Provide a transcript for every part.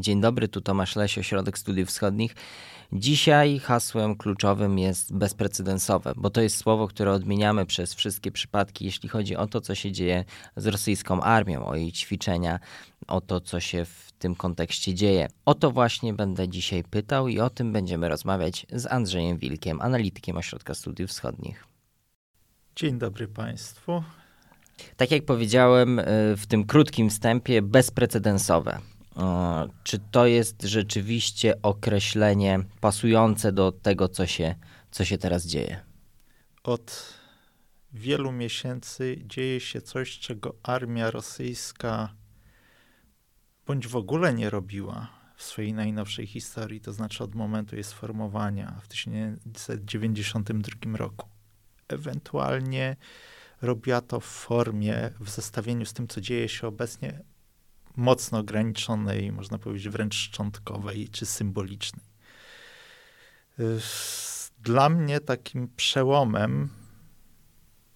Dzień dobry, tu Tomasz Leś, Ośrodek Studiów Wschodnich. Dzisiaj hasłem kluczowym jest bezprecedensowe, bo to jest słowo, które odmieniamy przez wszystkie przypadki, jeśli chodzi o to, co się dzieje z rosyjską armią, o jej ćwiczenia, o to, co się w tym kontekście dzieje. O to właśnie będę dzisiaj pytał i o tym będziemy rozmawiać z Andrzejem Wilkiem, analitykiem Ośrodka Studiów Wschodnich. Dzień dobry Państwu. Tak jak powiedziałem y, w tym krótkim wstępie, bezprecedensowe. Czy to jest rzeczywiście określenie pasujące do tego, co się, co się teraz dzieje? Od wielu miesięcy dzieje się coś, czego armia rosyjska bądź w ogóle nie robiła w swojej najnowszej historii, to znaczy od momentu jej sformowania w 1992 roku. Ewentualnie robiła to w formie, w zestawieniu z tym, co dzieje się obecnie, mocno ograniczonej, można powiedzieć wręcz szczątkowej czy symbolicznej. Dla mnie takim przełomem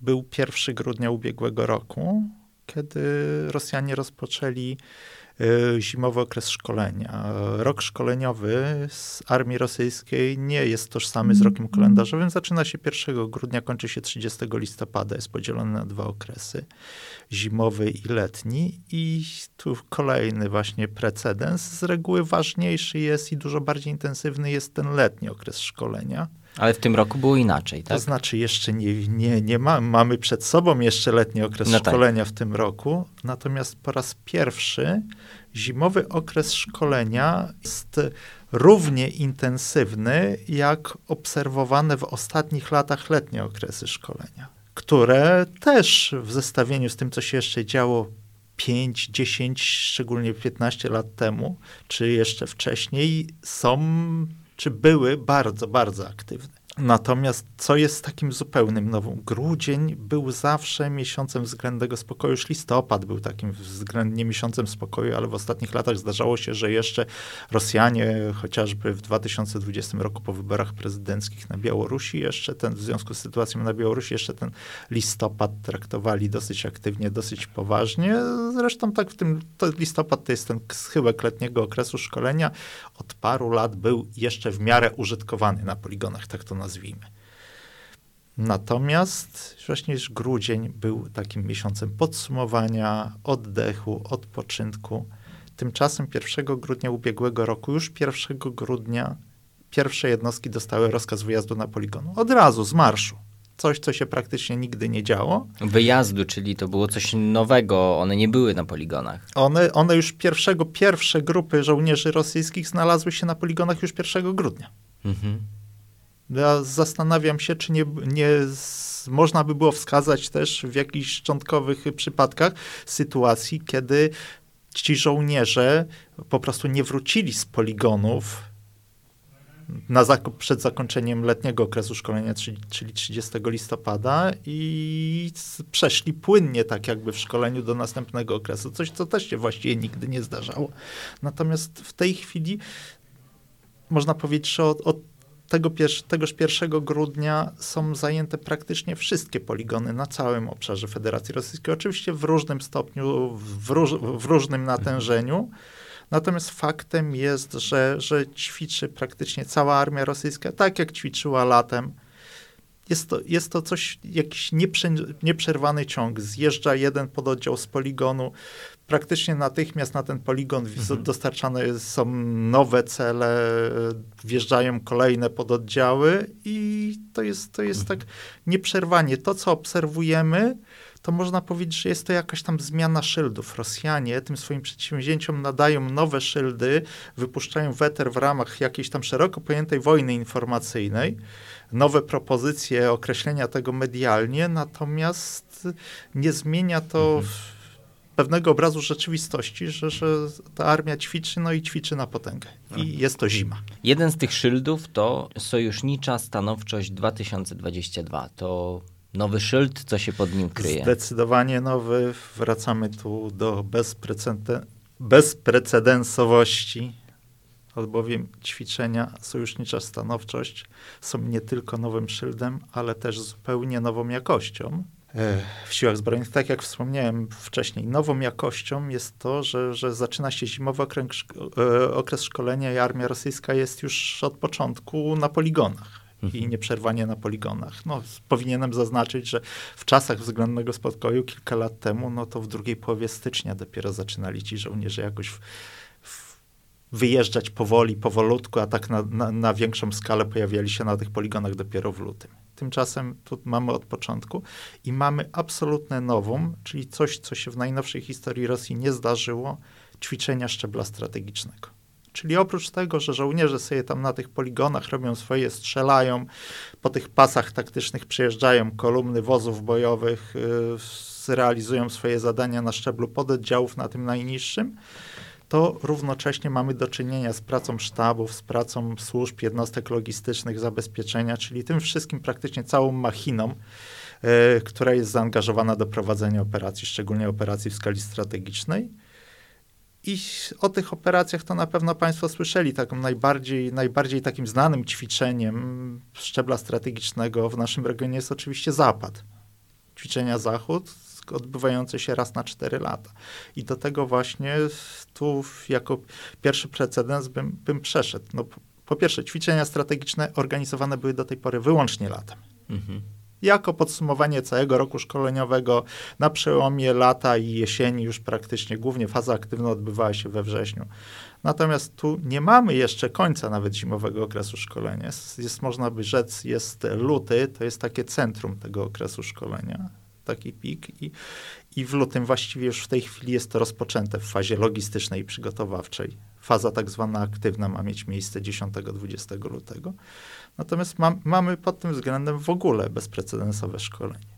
był 1 grudnia ubiegłego roku, kiedy Rosjanie rozpoczęli zimowy okres szkolenia. Rok szkoleniowy z armii rosyjskiej nie jest tożsamy z mhm. rokiem kalendarzowym. Zaczyna się 1 grudnia, kończy się 30 listopada. Jest podzielony na dwa okresy, zimowy i letni. I tu kolejny właśnie precedens. Z reguły ważniejszy jest i dużo bardziej intensywny jest ten letni okres szkolenia. Ale w tym roku było inaczej, tak? To znaczy jeszcze nie, nie, nie ma, mamy przed sobą jeszcze letni okres no tak. szkolenia tak. w tym roku, natomiast po raz pierwszy zimowy okres szkolenia jest równie intensywny jak obserwowane w ostatnich latach letnie okresy szkolenia, które też w zestawieniu z tym, co się jeszcze działo 5, 10, szczególnie 15 lat temu, czy jeszcze wcześniej, są czy były bardzo, bardzo aktywne. Natomiast co jest takim zupełnym nową? Grudzień był zawsze miesiącem względnego spokoju, już listopad był takim względnie miesiącem spokoju, ale w ostatnich latach zdarzało się, że jeszcze Rosjanie, chociażby w 2020 roku po wyborach prezydenckich na Białorusi, jeszcze ten, w związku z sytuacją na Białorusi, jeszcze ten listopad traktowali dosyć aktywnie, dosyć poważnie. Zresztą tak w tym, to listopad to jest ten schyłek letniego okresu szkolenia. Od paru lat był jeszcze w miarę użytkowany na poligonach, tak to nazwijmy. Natomiast właśnie już grudzień był takim miesiącem podsumowania, oddechu, odpoczynku. Tymczasem 1 grudnia ubiegłego roku, już 1 grudnia, pierwsze jednostki dostały rozkaz wyjazdu na poligon. Od razu, z marszu. Coś, co się praktycznie nigdy nie działo. Wyjazdu, czyli to było coś nowego, one nie były na poligonach. One, one już pierwszego, pierwsze grupy żołnierzy rosyjskich znalazły się na poligonach już 1 grudnia. Mhm. Ja zastanawiam się, czy nie, nie można by było wskazać też w jakichś szczątkowych przypadkach sytuacji, kiedy ci żołnierze po prostu nie wrócili z poligonów na zak- przed zakończeniem letniego okresu szkolenia, czyli, czyli 30 listopada i przeszli płynnie tak jakby w szkoleniu do następnego okresu, coś co też się właściwie nigdy nie zdarzało. Natomiast w tej chwili można powiedzieć, że od, od tego tegoż 1 grudnia są zajęte praktycznie wszystkie poligony na całym obszarze Federacji Rosyjskiej. Oczywiście w różnym stopniu, w, róż, w różnym natężeniu. Natomiast faktem jest, że, że ćwiczy praktycznie cała armia rosyjska, tak jak ćwiczyła latem. Jest to, jest to coś, jakiś nieprzerwany ciąg. Zjeżdża jeden pododdział z poligonu, praktycznie natychmiast na ten poligon mhm. dostarczane są nowe cele, wjeżdżają kolejne pododdziały i to jest, to jest mhm. tak nieprzerwanie. To, co obserwujemy, to można powiedzieć, że jest to jakaś tam zmiana szyldów. Rosjanie tym swoim przedsięwzięciom nadają nowe szyldy, wypuszczają weter w ramach jakiejś tam szeroko pojętej wojny informacyjnej, nowe propozycje określenia tego medialnie, natomiast nie zmienia to mhm pewnego obrazu rzeczywistości, że, że ta armia ćwiczy, no i ćwiczy na potęgę. I mhm. jest to zima. Jeden z tych szyldów to Sojusznicza Stanowczość 2022. To nowy szyld, co się pod nim kryje? Zdecydowanie nowy. Wracamy tu do bezpreceden bezprecedensowości, albowiem ćwiczenia Sojusznicza Stanowczość są nie tylko nowym szyldem, ale też zupełnie nową jakością w siłach zbrojnych, tak jak wspomniałem wcześniej, nową jakością jest to, że, że zaczyna się zimowy okres, e, okres szkolenia i armia rosyjska jest już od początku na poligonach i mhm. nieprzerwanie na poligonach. No, powinienem zaznaczyć, że w czasach względnego spokoju kilka lat temu, no to w drugiej połowie stycznia dopiero zaczynali ci żołnierze jakoś w wyjeżdżać powoli, powolutku, a tak na, na, na, większą skalę pojawiali się na tych poligonach dopiero w lutym. Tymczasem tu mamy od początku i mamy absolutne nowum, czyli coś, co się w najnowszej historii Rosji nie zdarzyło, ćwiczenia szczebla strategicznego. Czyli oprócz tego, że żołnierze sobie tam na tych poligonach robią swoje, strzelają, po tych pasach taktycznych przyjeżdżają kolumny wozów bojowych, yy, realizują swoje zadania na szczeblu pododdziałów na tym najniższym, to równocześnie mamy do czynienia z pracą sztabów, z pracą służb, jednostek logistycznych, zabezpieczenia, czyli tym wszystkim praktycznie całą machiną, yy, która jest zaangażowana do prowadzenia operacji, szczególnie operacji w skali strategicznej. I o tych operacjach to na pewno Państwo słyszeli. Taką najbardziej, najbardziej takim znanym ćwiczeniem szczebla strategicznego w naszym regionie jest oczywiście Zapad. Ćwiczenia Zachód odbywające się raz na cztery lata. I do tego właśnie tu jako pierwszy precedens bym, bym przeszedł. No, po pierwsze, ćwiczenia strategiczne organizowane były do tej pory wyłącznie latem. Mhm jako podsumowanie całego roku szkoleniowego na przełomie lata i jesieni, już praktycznie głównie faza aktywna odbywała się we wrześniu. Natomiast tu nie mamy jeszcze końca nawet zimowego okresu szkolenia. Jest, jest można by rzec, jest luty, to jest takie centrum tego okresu szkolenia taki pik i, i w lutym właściwie już w tej chwili jest to rozpoczęte w fazie logistycznej i przygotowawczej. Faza tak zwana aktywna ma mieć miejsce 10-20 lutego. Natomiast ma, mamy pod tym względem w ogóle bezprecedensowe szkolenie.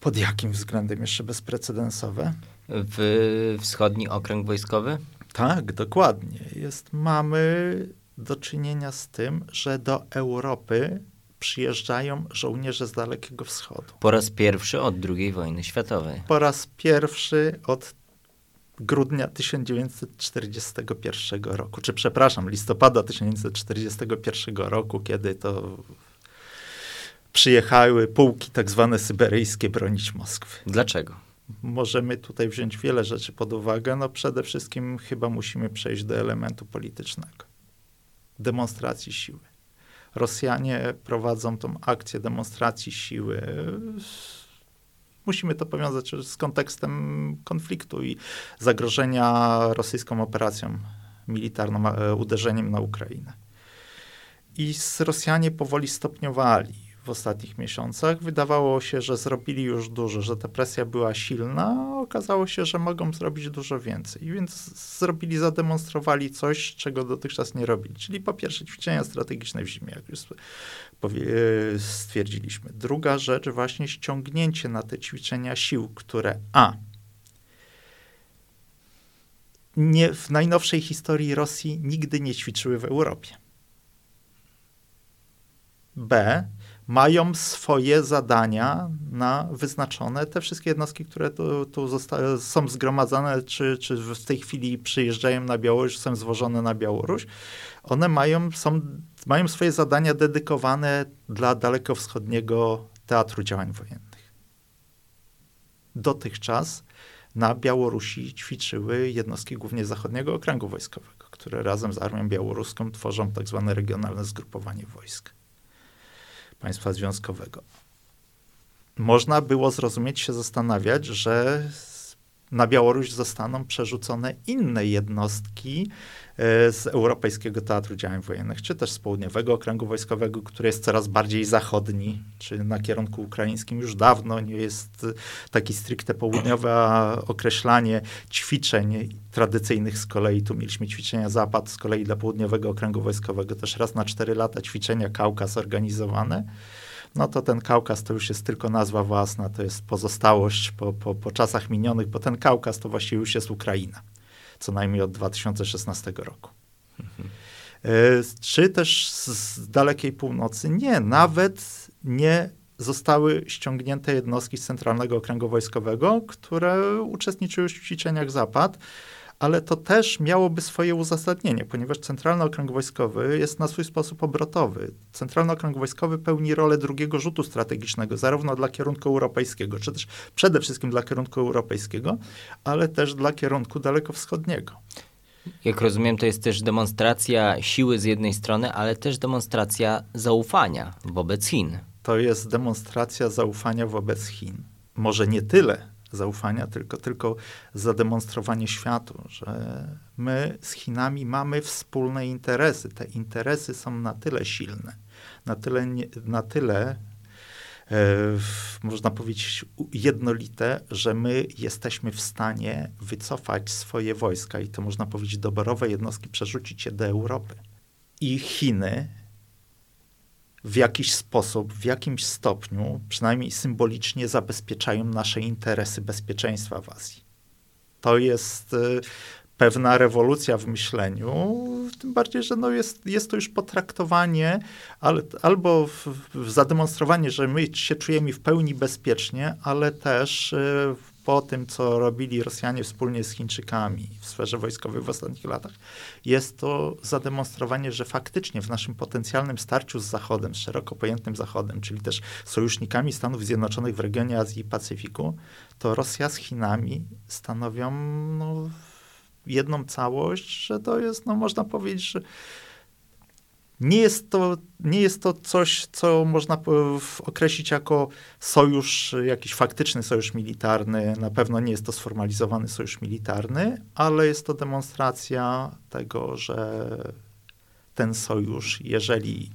Pod jakim względem jeszcze bezprecedensowe? W wschodni okręg wojskowy? Tak, dokładnie. Jest, mamy do czynienia z tym, że do Europy przyjeżdżają żołnierze z Dalekiego Wschodu. Po raz pierwszy od II wojny światowej. Po raz pierwszy od grudnia 1941 roku, czy przepraszam, listopada 1941 roku, kiedy to przyjechały pułki tak zwane syberyjskie bronić Moskwy. Dlaczego? Możemy tutaj wziąć wiele rzeczy pod uwagę. No przede wszystkim chyba musimy przejść do elementu politycznego. Demonstracji siły. Rosjanie prowadzą tą akcję demonstracji siły musimy to powiązać z kontekstem konfliktu i zagrożenia rosyjską operacją militarną, e, uderzeniem na Ukrainę. I Rosjanie powoli stopniowali w ostatnich miesiącach. Wydawało się, że zrobili już dużo, że ta presja była silna, a okazało się, że mogą zrobić dużo więcej. Więc zrobili, zademonstrowali coś, czego dotychczas nie robili. Czyli po pierwsze ćwiczenia strategiczne w zimie, jak już stwierdziliśmy. Druga rzecz, właśnie ściągnięcie na te ćwiczenia sił, które a nie, w najnowszej historii Rosji nigdy nie ćwiczyły w Europie. B mają swoje zadania na wyznaczone. Te wszystkie jednostki, które tu, tu są zgromadzone, czy, czy w tej chwili przyjeżdżają na Białoruś, są zwożone na Białoruś, one mają, są, mają swoje zadania dedykowane dla dalekowschodniego teatru działań wojennych. Dotychczas na Białorusi ćwiczyły jednostki głównie Zachodniego Okręgu Wojskowego, które razem z Armią Białoruską tworzą tak zwane regionalne zgrupowanie wojsk państwa związkowego. Można było zrozumieć, się zastanawiać, że na Białoruś zostaną przerzucone inne jednostki e, z Europejskiego Teatru Działań Wojennych, czy też z Południowego Okręgu Wojskowego, który jest coraz bardziej zachodni, czy na kierunku ukraińskim już dawno nie jest taki stricte południowe określanie ćwiczeń tradycyjnych z kolei. Tu mieliśmy ćwiczenia Zapad, z kolei dla Południowego Okręgu Wojskowego też raz na cztery lata ćwiczenia Kaukaz organizowane no to ten Kaukaz to już jest tylko nazwa własna, to jest pozostałość po, po, po czasach minionych, bo ten Kaukaz to właściwie już jest Ukraina, co najmniej od 2016 roku. Mhm. Czy też z dalekiej północy? Nie, nawet nie zostały ściągnięte jednostki z Centralnego Okręgu Wojskowego, które uczestniczyły w ćwiczeniach Zapad, ale to też miałoby swoje uzasadnienie, ponieważ Centralny Okręg Wojskowy jest na swój sposób obrotowy. Centralny Okręg Wojskowy pełni rolę drugiego rzutu strategicznego, zarówno dla kierunku europejskiego, czy też przede wszystkim dla kierunku europejskiego, ale też dla kierunku dalekowschodniego. Jak rozumiem, to jest też demonstracja siły z jednej strony, ale też demonstracja zaufania wobec Chin. To jest demonstracja zaufania wobec Chin. Może nie tyle zaufania, tylko, tylko zademonstrowanie światu, że my z Chinami mamy wspólne interesy. Te interesy są na tyle silne, na tyle, na tyle E, można powiedzieć, jednolite, że my jesteśmy w stanie wycofać swoje wojska i to można powiedzieć doborowe jednostki przerzucić je do Europy. I Chiny w jakiś sposób, w jakimś stopniu, przynajmniej symbolicznie zabezpieczają nasze interesy bezpieczeństwa w Azji. To jest e, pewna rewolucja w myśleniu, tym bardziej, że no jest, jest to już potraktowanie ale, albo w, w zademonstrowanie, że my się czujemy w pełni bezpiecznie, ale też y, po tym, co robili Rosjanie wspólnie z Chińczykami w sferze wojskowej w ostatnich latach, jest to zademonstrowanie, że faktycznie w naszym potencjalnym starciu z Zachodem, z szeroko pojętym Zachodem, czyli też sojusznikami Stanów Zjednoczonych w regionie Azji i Pacyfiku, to Rosja z Chinami stanowią no, jedną całość, że to jest, no można powiedzieć, że nie jest to, nie jest to coś, co można określić jako sojusz, jakiś faktyczny sojusz militarny. Na pewno nie jest to sformalizowany sojusz militarny, ale jest to demonstracja tego, że ten sojusz, jeżeli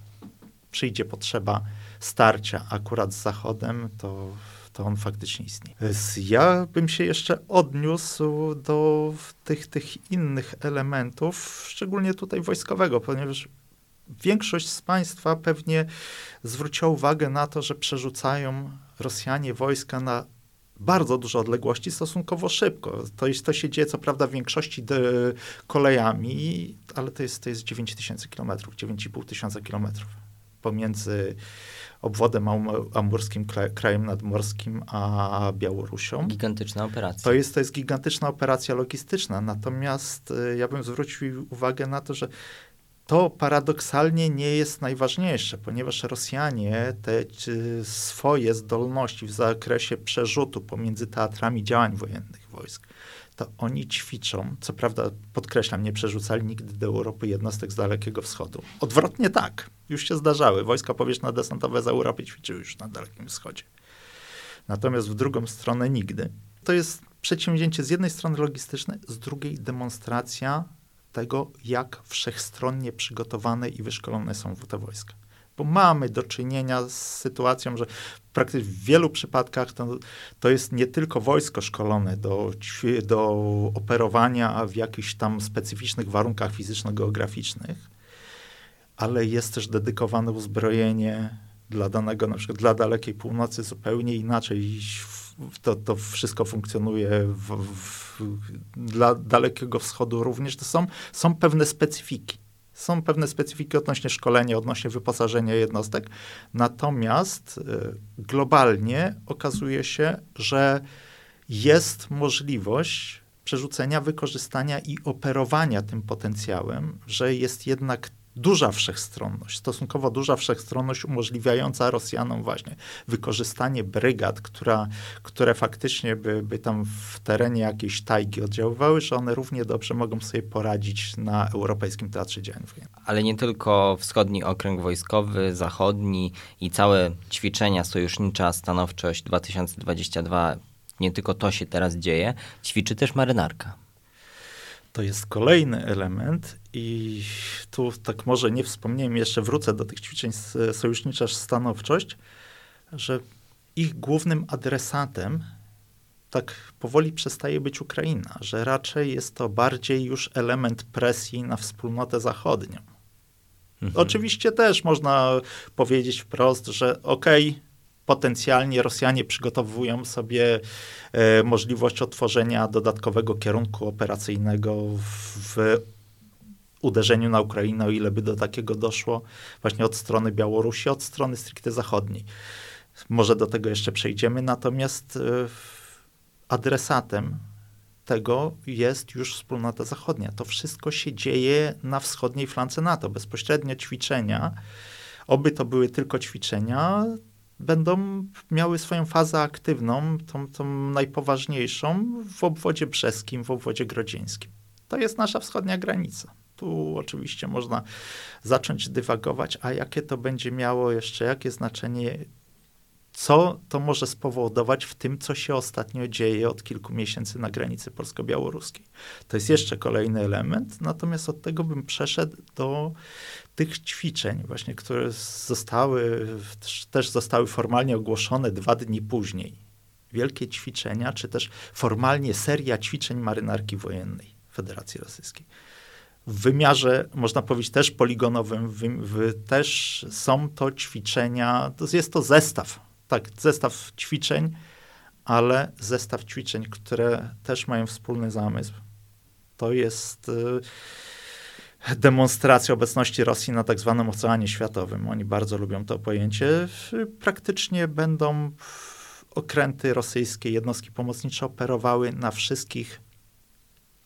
przyjdzie potrzeba starcia akurat z Zachodem, to to on faktycznie istnieje. Ja bym się jeszcze odniósł do tych, tych innych elementów, szczególnie tutaj wojskowego, ponieważ większość z Państwa pewnie zwróciła uwagę na to, że przerzucają Rosjanie wojska na bardzo duże odległości stosunkowo szybko. To, jest, to się dzieje co prawda w większości kolejami, ale to jest, to jest 9 tysięcy kilometrów, 9,5 tysiąca kilometrów pomiędzy obwodem amurskim, krajem nadmorskim, a Białorusią. Gigantyczna operacja. To jest, to jest gigantyczna operacja logistyczna. Natomiast y, ja bym zwrócił uwagę na to, że to paradoksalnie nie jest najważniejsze, ponieważ Rosjanie te swoje zdolności w zakresie przerzutu pomiędzy teatrami działań wojennych wojsk to oni ćwiczą, co prawda podkreślam, nie przerzucali nigdy do Europy jednostek z Dalekiego Wschodu. Odwrotnie tak, już się zdarzały. Wojska powietrzno-desantowe z Europy ćwiczyły już na Dalekim Wschodzie. Natomiast w drugą stronę nigdy. To jest przedsięwzięcie z jednej strony logistyczne, z drugiej demonstracja tego, jak wszechstronnie przygotowane i wyszkolone są te wojska. Bo mamy do czynienia z sytuacją, że praktycznie w wielu przypadkach to, to jest nie tylko wojsko szkolone do, do operowania w jakichś tam specyficznych warunkach fizyczno-geograficznych, ale jest też dedykowane uzbrojenie dla danego, na przykład dla dalekiej północy zupełnie inaczej to, to wszystko funkcjonuje w, w, dla dalekiego wschodu również. To są, są pewne specyfiki. Są pewne specyfiki odnośnie szkolenia, odnośnie wyposażenia jednostek, natomiast y, globalnie okazuje się, że jest możliwość przerzucenia, wykorzystania i operowania tym potencjałem, że jest jednak duża wszechstronność, stosunkowo duża wszechstronność umożliwiająca Rosjanom właśnie wykorzystanie brygad, która, które faktycznie by, by tam w terenie jakiejś tajgi oddziaływały, że one równie dobrze mogą sobie poradzić na Europejskim Teatrze Działań Wojennych. Ale nie tylko wschodni okręg wojskowy, zachodni i całe ćwiczenia sojusznicza Stanowczość 2022, nie tylko to się teraz dzieje, ćwiczy też marynarka. To jest kolejny element i tu tak może nie wspomniałem, jeszcze wrócę do tych ćwiczeń sojusznicza stanowczość, że ich głównym adresatem tak powoli przestaje być Ukraina, że raczej jest to bardziej już element presji na wspólnotę zachodnią. Mhm. Oczywiście też można powiedzieć wprost, że okej, okay, potencjalnie Rosjanie przygotowują sobie e, możliwość otworzenia dodatkowego kierunku operacyjnego w, w uderzeniu na Ukrainę, o ile by do takiego doszło, właśnie od strony Białorusi, od strony stricte zachodniej. Może do tego jeszcze przejdziemy, natomiast e, adresatem tego jest już wspólnota zachodnia. To wszystko się dzieje na wschodniej flance NATO. Bezpośrednio ćwiczenia, oby to były tylko ćwiczenia, będą miały swoją fazę aktywną, tą, tą najpoważniejszą w obwodzie brzeskim, w obwodzie grodzieńskim. To jest nasza wschodnia granica. Tu oczywiście można zacząć dywagować, a jakie to będzie miało jeszcze, jakie znaczenie, co to może spowodować w tym, co się ostatnio dzieje od kilku miesięcy na granicy polsko-białoruskiej. To jest jeszcze kolejny element, natomiast od tego bym przeszedł do tych ćwiczeń, właśnie, które zostały, też zostały formalnie ogłoszone dwa dni później. Wielkie ćwiczenia, czy też formalnie seria ćwiczeń marynarki wojennej Federacji Rosyjskiej. W wymiarze, można powiedzieć, też poligonowym, w, w, też są to ćwiczenia, to jest to zestaw, tak, zestaw ćwiczeń, ale zestaw ćwiczeń, które też mają wspólny zamysł. To jest y, demonstracja obecności Rosji na tak zwanym Oceanie Światowym. Oni bardzo lubią to pojęcie. Praktycznie będą okręty rosyjskie, jednostki pomocnicze operowały na wszystkich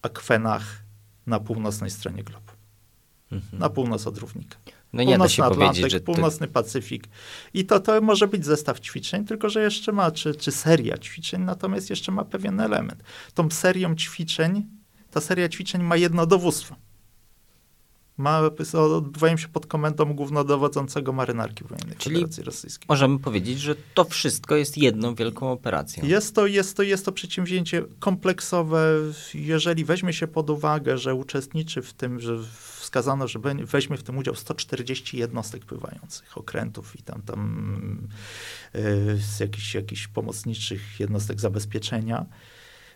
akwenach na północnej stronie globu. Mhm. Na północ od równika. No nie da się Atlantyk, że... Północny Pacyfik. I to, to może być zestaw ćwiczeń, tylko że jeszcze ma, czy, czy seria ćwiczeń, natomiast jeszcze ma pewien element. Tą serią ćwiczeń, ta seria ćwiczeń ma jedno dowództwo ma, odbywają się pod komendą głównodowodzącego marynarki wojennej Czyli Federacji Rosyjskiej. Możemy powiedzieć, że to wszystko jest jedną wielką operacją. Jest to, jest to, jest to przedsięwzięcie kompleksowe. Jeżeli weźmie się pod uwagę, że uczestniczy w tym, że wskazano, że weźmie w tym udział 140 jednostek pływających, okrętów i tam, tam yy, z jakichś, jakichś pomocniczych jednostek zabezpieczenia,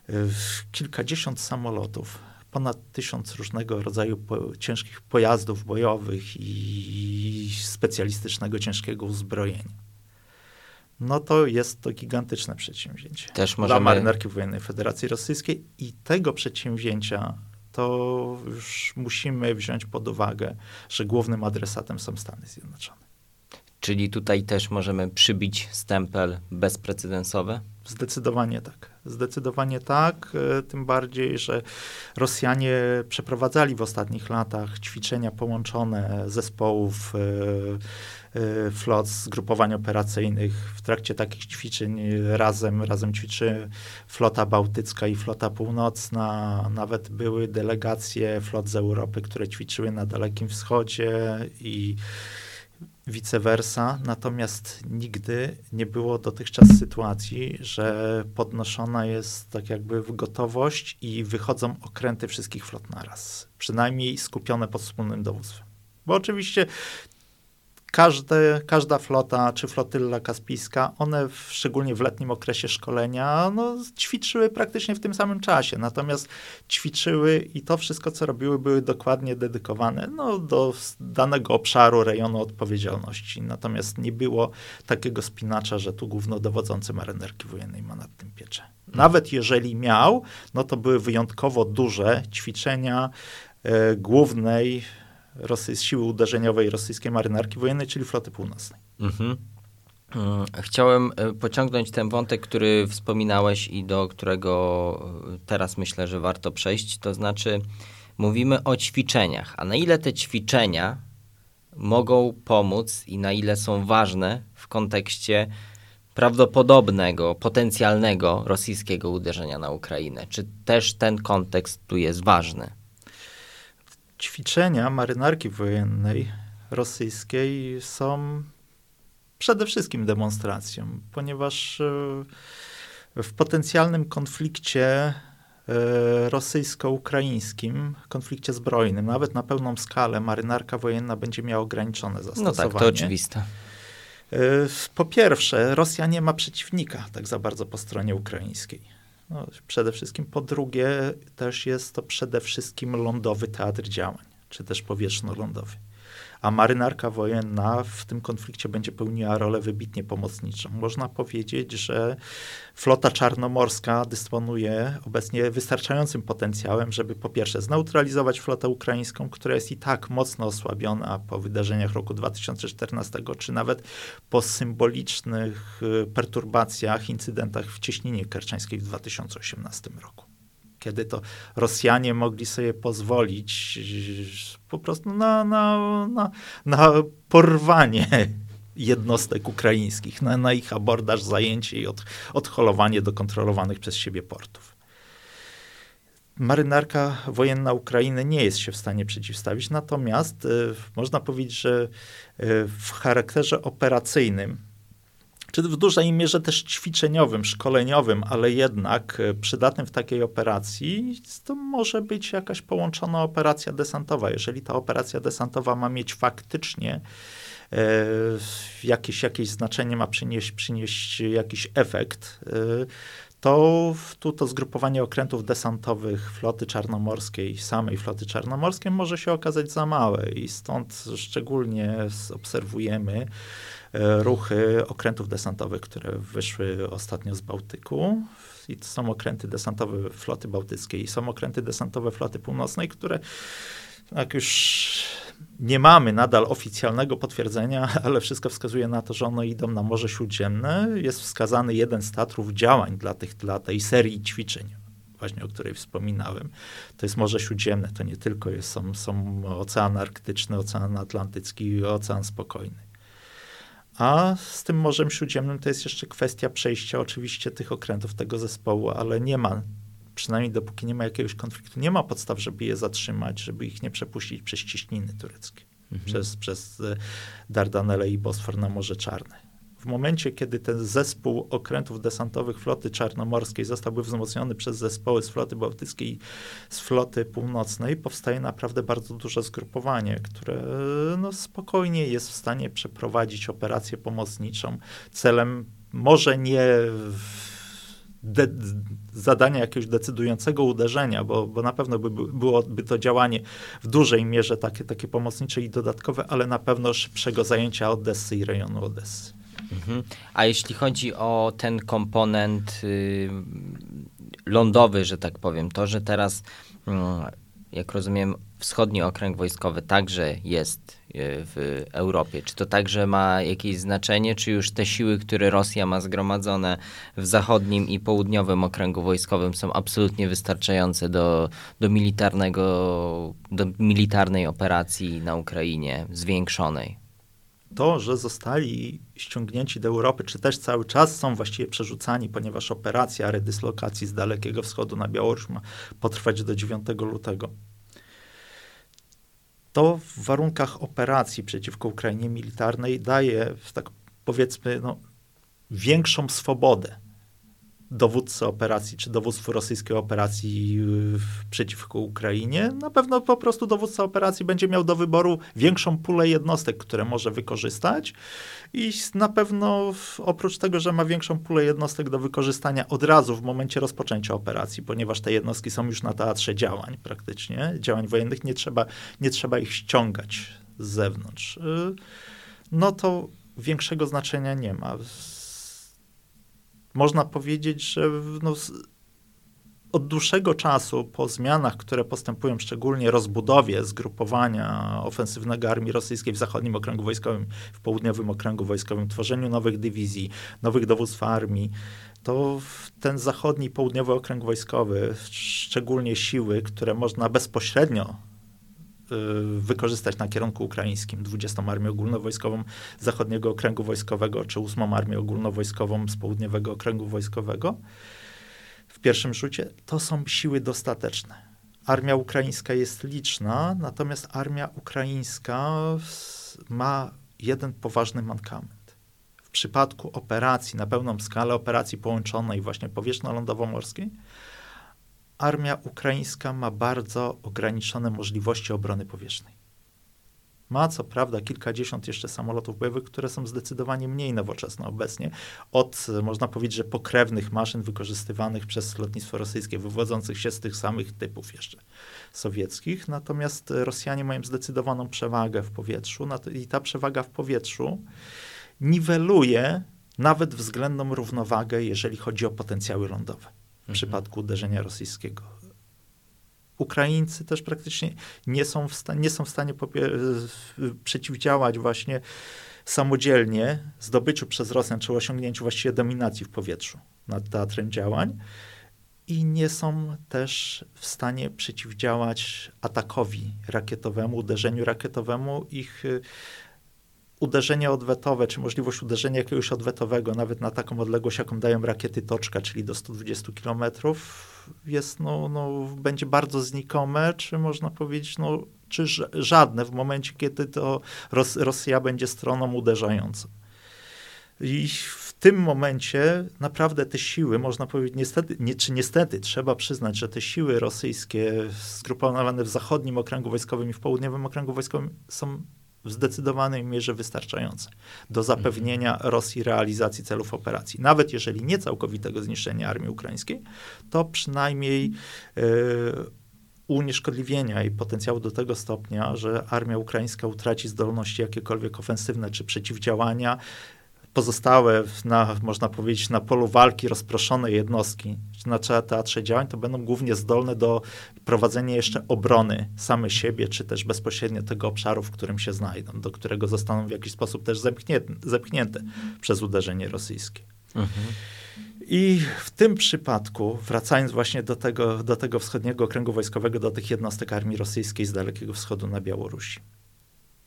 yy, kilkadziesiąt samolotów, ponad tysiąc różnego rodzaju po, ciężkich pojazdów bojowych i specjalistycznego ciężkiego uzbrojenia. No to jest to gigantyczne przedsięwzięcie Też możemy... dla marynarki wojennej Federacji Rosyjskiej i tego przedsięwzięcia to już musimy wziąć pod uwagę, że głównym adresatem są Stany Zjednoczone. Czyli tutaj też możemy przybić stempel bezprecedensowy? Zdecydowanie tak. Zdecydowanie tak, e, tym bardziej, że Rosjanie przeprowadzali w ostatnich latach ćwiczenia połączone zespołów e, e, flot, zgrupowań operacyjnych. W trakcie takich ćwiczeń razem, razem ćwiczy flota bałtycka i flota północna. Nawet były delegacje flot z Europy, które ćwiczyły na Dalekim Wschodzie i vice versa, natomiast nigdy nie było dotychczas sytuacji, że podnoszona jest tak jakby gotowość i wychodzą okręty wszystkich flot naraz, przynajmniej skupione pod wspólnym dowództwem. Bo oczywiście każde, każda flota czy flotylla kaspijska, one w, szczególnie w letnim okresie szkolenia, no, ćwiczyły praktycznie w tym samym czasie. Natomiast ćwiczyły i to wszystko, co robiły, były dokładnie dedykowane no, do danego obszaru, rejonu odpowiedzialności. Natomiast nie było takiego spinacza, że tu głównodowodzący marynarki wojennej ma nad tym pieczę. Nawet jeżeli miał, no to były wyjątkowo duże ćwiczenia e, głównej Rosy, siły uderzeniowej rosyjskiej marynarki wojennej, czyli floty północnej. Mhm. Mm, chciałem e, pociągnąć ten wątek, który wspominałeś i do którego e, teraz myślę, że warto przejść. To znaczy, mówimy o ćwiczeniach. A na ile te ćwiczenia mogą pomóc i na ile są ważne w kontekście prawdopodobnego, potencjalnego rosyjskiego uderzenia na Ukrainę? Czy też ten kontekst tu jest ważny? Ćwiczenia marynarki wojennej rosyjskiej są przede wszystkim demonstracją, ponieważ e, w potencjalnym konflikcie e, rosyjsko-ukraińskim, konflikcie zbrojnym, nawet na pełną skalę, marynarka wojenna będzie miała ograniczone zastosowanie. No tak, to oczywiste. E, po pierwsze, Rosja nie ma przeciwnika tak za bardzo po stronie ukraińskiej. No, przede wszystkim. Po drugie, też jest to przede wszystkim lądowy teatr działań, czy też powietrzno-lądowy a marynarka wojenna w tym konflikcie będzie pełniła rolę wybitnie pomocniczą. Można powiedzieć, że flota czarnomorska dysponuje obecnie wystarczającym potencjałem, żeby po pierwsze zneutralizować flotę ukraińską, która jest i tak mocno osłabiona po wydarzeniach roku 2014, czy nawet po symbolicznych y, perturbacjach, incydentach w cieśninie kerczańskiej w 2018 roku. Kiedy to Rosjanie mogli sobie pozwolić po prostu na, na, na, na porwanie jednostek ukraińskich, na, na ich abordaż, zajęcie i od, odholowanie do kontrolowanych przez siebie portów. Marynarka wojenna Ukrainy nie jest się w stanie przeciwstawić, natomiast y, można powiedzieć, że y, w charakterze operacyjnym czy w dużej mierze też ćwiczeniowym, szkoleniowym, ale jednak e, przydatnym w takiej operacji, to może być jakaś połączona operacja desantowa. Jeżeli ta operacja desantowa ma mieć faktycznie e, jakieś, jakieś znaczenie, ma przynieść, przynieść jakiś efekt, e, to tu to zgrupowanie okrętów desantowych floty czarnomorskiej, samej floty czarnomorskiej może się okazać za małe i stąd szczególnie obserwujemy ruchy okrętów desantowych, które wyszły ostatnio z Bałtyku. I to są okręty desantowe floty bałtyckiej i są okręty desantowe floty północnej, które jak już nie mamy nadal oficjalnego potwierdzenia, ale wszystko wskazuje na to, że one idą na Morze Śródziemne. Jest wskazany jeden z teatrów działań dla, tych, dla tej serii ćwiczeń, właśnie o której wspominałem. To jest Morze Śródziemne, to nie tylko jest, są, są Ocean Arktyczny, Ocean Atlantycki i Ocean Spokojny. A z tym Morzem Śródziemnym to jest jeszcze kwestia przejścia oczywiście tych okrętów tego zespołu, ale nie ma, przynajmniej dopóki nie ma jakiegoś konfliktu, nie ma podstaw, żeby je zatrzymać, żeby ich nie przepuścić przez ciśniny tureckie, mhm. przez, przez e, Dardanelle i Bosfor na Morze Czarne. W momencie, kiedy ten zespół okrętów desantowych floty czarnomorskiej zostałby wzmocniony przez zespoły z floty bałtyckiej z floty północnej, powstaje naprawdę bardzo duże zgrupowanie, które no, spokojnie jest w stanie przeprowadzić operację pomocniczą celem może nie zadania jakiegoś decydującego uderzenia, bo, bo na pewno by, byłoby to działanie w dużej mierze takie, takie pomocnicze i dodatkowe, ale na pewno szybszego zajęcia Odessy i rejonu Odessy. Mhm. A jeśli chodzi o ten komponent y, lądowy, że tak powiem, to, że teraz, y, jak rozumiem, wschodni okręg wojskowy także jest y, w Europie. Czy to także ma jakieś znaczenie, czy już te siły, które Rosja ma zgromadzone w zachodnim i południowym okręgu wojskowym są absolutnie wystarczające do, do militarnego, do militarnej operacji na Ukrainie zwiększonej? To, że zostali ściągnięci do Europy, czy też cały czas są właściwie przerzucani, ponieważ operacja redyslokacji z Dalekiego Wschodu na Białoruś ma potrwać do 9 lutego. To w warunkach operacji przeciwko Ukrainie militarnej daje, tak powiedzmy, no, większą swobodę dowódcy operacji, czy dowództwu rosyjskiej operacji przeciwko Ukrainie, na pewno po prostu dowódca operacji będzie miał do wyboru większą pulę jednostek, które może wykorzystać. I na pewno oprócz tego, że ma większą pulę jednostek do wykorzystania od razu w momencie rozpoczęcia operacji, ponieważ te jednostki są już na teatrze działań praktycznie, działań wojennych, nie trzeba, nie trzeba ich ściągać z zewnątrz, y, no to większego znaczenia nie ma można powiedzieć, że no, od dłuższego czasu, po zmianach, które postępują, szczególnie rozbudowie zgrupowania ofensywnego armii rosyjskiej w zachodnim okręgu wojskowym, w południowym okręgu wojskowym, tworzeniu nowych dywizji, nowych dowództw armii, to ten zachodni, południowy okręg wojskowy, szczególnie siły, które można bezpośrednio wykorzystać na kierunku ukraińskim 20 Armię Ogólnowojskową Zachodniego Okręgu Wojskowego czy 8 Armię Ogólnowojskową z Południowego Okręgu Wojskowego w pierwszym rzucie, to są siły dostateczne. Armia ukraińska jest liczna, natomiast armia ukraińska ma jeden poważny mankament. W przypadku operacji na pełną skalę, operacji połączonej właśnie powietrzno-lądowo-morskiej, armia ukraińska ma bardzo ograniczone możliwości obrony powietrznej. Ma co prawda kilkadziesiąt jeszcze samolotów bojowych, które są zdecydowanie mniej nowoczesne obecnie od, można powiedzieć, że pokrewnych maszyn wykorzystywanych przez lotnictwo rosyjskie, wywodzących się z tych samych typów jeszcze sowieckich. Natomiast Rosjanie mają zdecydowaną przewagę w powietrzu i ta przewaga w powietrzu niweluje nawet względną równowagę, jeżeli chodzi o potencjały lądowe w przypadku uderzenia rosyjskiego. Ukraińcy też praktycznie nie są w, sta- nie są w stanie przeciwdziałać właśnie samodzielnie zdobyciu przez Rosjan czy osiągnięciu właściwie dominacji w powietrzu nad teatrem działań. i nie są też w stanie przeciwdziałać atakowi rakietowemu, uderzeniu rakietowemu. Ich uderzenie odwetowe, czy możliwość uderzenia jakiegoś odwetowego, nawet na taką odległość, jaką dają rakiety Toczka, czyli do 120 km, jest, no, no, będzie bardzo znikome, czy można powiedzieć, no, czy żadne w momencie, kiedy to Ros Rosja będzie stroną uderzającą. I w tym momencie naprawdę te siły, można powiedzieć, niestety, nie, czy niestety, trzeba przyznać, że te siły rosyjskie zgrupowane w zachodnim okręgu wojskowym i w południowym okręgu wojskowym są w zdecydowanej mierze wystarczające do zapewnienia mhm. Rosji realizacji celów operacji. Nawet jeżeli nie całkowitego zniszczenia armii ukraińskiej, to przynajmniej yy, unieszkodliwienia jej potencjału do tego stopnia, że armia ukraińska utraci zdolności jakiekolwiek ofensywne czy przeciwdziałania pozostałe, na, można powiedzieć, na polu walki rozproszone jednostki na teatrze działań, to będą głównie zdolne do prowadzenia jeszcze obrony same siebie, czy też bezpośrednio tego obszaru, w którym się znajdą, do którego zostaną w jakiś sposób też zepchnięte, zepchnięte przez uderzenie rosyjskie. Mhm. I w tym przypadku, wracając właśnie do tego, do tego wschodniego okręgu wojskowego, do tych jednostek armii rosyjskiej z Dalekiego Wschodu na Białorusi.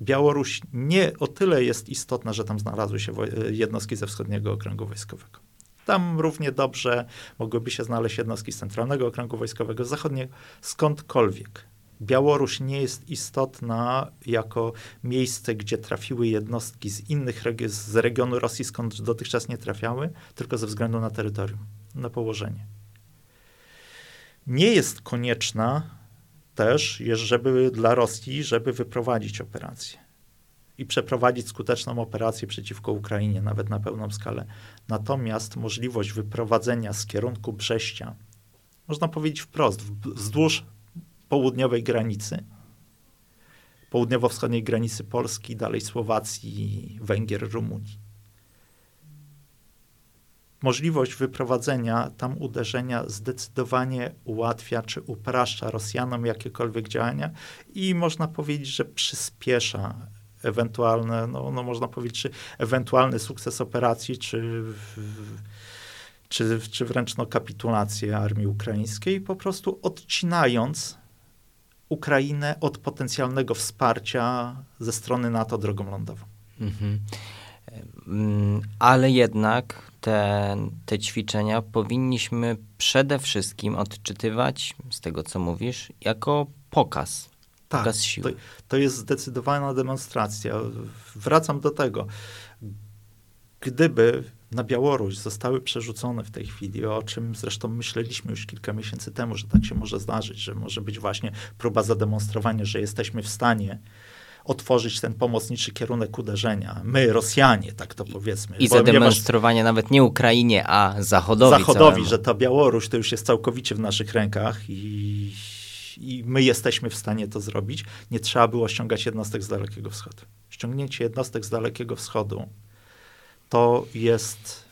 Białoruś nie o tyle jest istotna, że tam znalazły się jednostki ze wschodniego okręgu wojskowego. Tam równie dobrze mogłyby się znaleźć jednostki z centralnego okręgu wojskowego, zachodniego, skądkolwiek. Białoruś nie jest istotna jako miejsce, gdzie trafiły jednostki z innych regi z regionu Rosji, skąd dotychczas nie trafiały, tylko ze względu na terytorium, na położenie. Nie jest konieczna też, żeby dla Rosji, żeby wyprowadzić operację i przeprowadzić skuteczną operację przeciwko Ukrainie, nawet na pełną skalę. Natomiast możliwość wyprowadzenia z kierunku Brześcia, można powiedzieć wprost, wzdłuż południowej granicy, południowo-wschodniej granicy Polski, dalej Słowacji, Węgier, Rumunii możliwość wyprowadzenia tam uderzenia zdecydowanie ułatwia czy upraszcza Rosjanom jakiekolwiek działania i można powiedzieć, że przyspiesza ewentualne, no, no można powiedzieć, czy ewentualny sukces operacji, czy, czy, czy wręcz no, kapitulację armii ukraińskiej, po prostu odcinając Ukrainę od potencjalnego wsparcia ze strony NATO drogą lądową. Mhm. Ale jednak te, te ćwiczenia powinniśmy przede wszystkim odczytywać, z tego co mówisz, jako pokaz. Tak, pokaz siły. To, to jest zdecydowana demonstracja. Wracam do tego. Gdyby na Białoruś zostały przerzucone w tej chwili, o czym zresztą myśleliśmy już kilka miesięcy temu, że tak się może zdarzyć, że może być właśnie próba zademonstrowania, że jesteśmy w stanie otworzyć ten pomocniczy kierunek uderzenia. My, Rosjanie, tak to powiedzmy. I zademonstrowanie nawet nie Ukrainie, a Zachodowi. Zachodowi, całemu. że ta Białoruś to już jest całkowicie w naszych rękach i, i my jesteśmy w stanie to zrobić. Nie trzeba było ściągać jednostek z Dalekiego Wschodu. Ściągnięcie jednostek z Dalekiego Wschodu to jest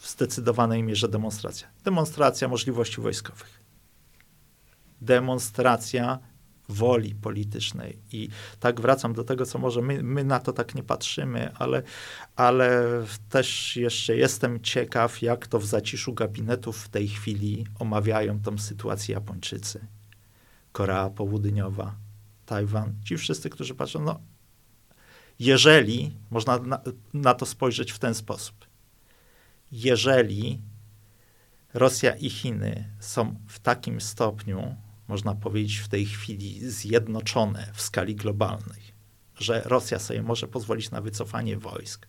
w zdecydowanej mierze demonstracja. Demonstracja możliwości wojskowych. Demonstracja woli politycznej. I tak wracam do tego, co może my, my na to tak nie patrzymy, ale, ale też jeszcze jestem ciekaw, jak to w zaciszu gabinetów w tej chwili omawiają tą sytuację Japończycy, Korea Południowa, Tajwan. Ci wszyscy, którzy patrzą, no jeżeli, można na, na to spojrzeć w ten sposób, jeżeli Rosja i Chiny są w takim stopniu można powiedzieć, w tej chwili zjednoczone w skali globalnej, że Rosja sobie może pozwolić na wycofanie wojsk,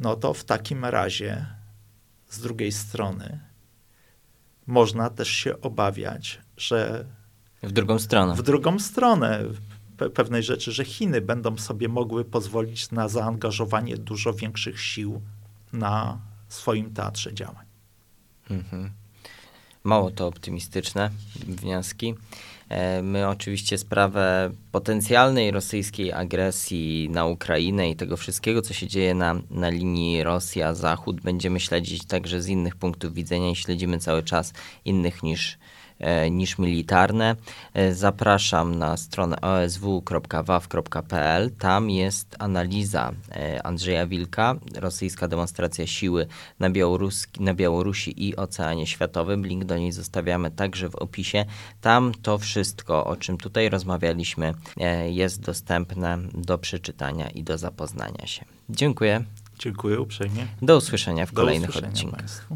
no to w takim razie z drugiej strony można też się obawiać, że. W drugą stronę. W drugą stronę pe pewnej rzeczy, że Chiny będą sobie mogły pozwolić na zaangażowanie dużo większych sił na swoim teatrze działań. Mhm. Mało to optymistyczne wnioski. E, my oczywiście sprawę potencjalnej rosyjskiej agresji na Ukrainę i tego wszystkiego, co się dzieje na, na linii Rosja-Zachód, będziemy śledzić także z innych punktów widzenia i śledzimy cały czas innych niż niż militarne. E, zapraszam na stronę osw.waw.pl. Tam jest analiza e, Andrzeja Wilka, rosyjska demonstracja siły na, Białoruski, na Białorusi i Oceanie Światowym. Link do niej zostawiamy także w opisie. Tam to wszystko, o czym tutaj rozmawialiśmy, jest dostępne do przeczytania i do zapoznania się. Dziękuję. Dziękuję uprzejmie. Do usłyszenia w kolejnych odcinkach. Państwu.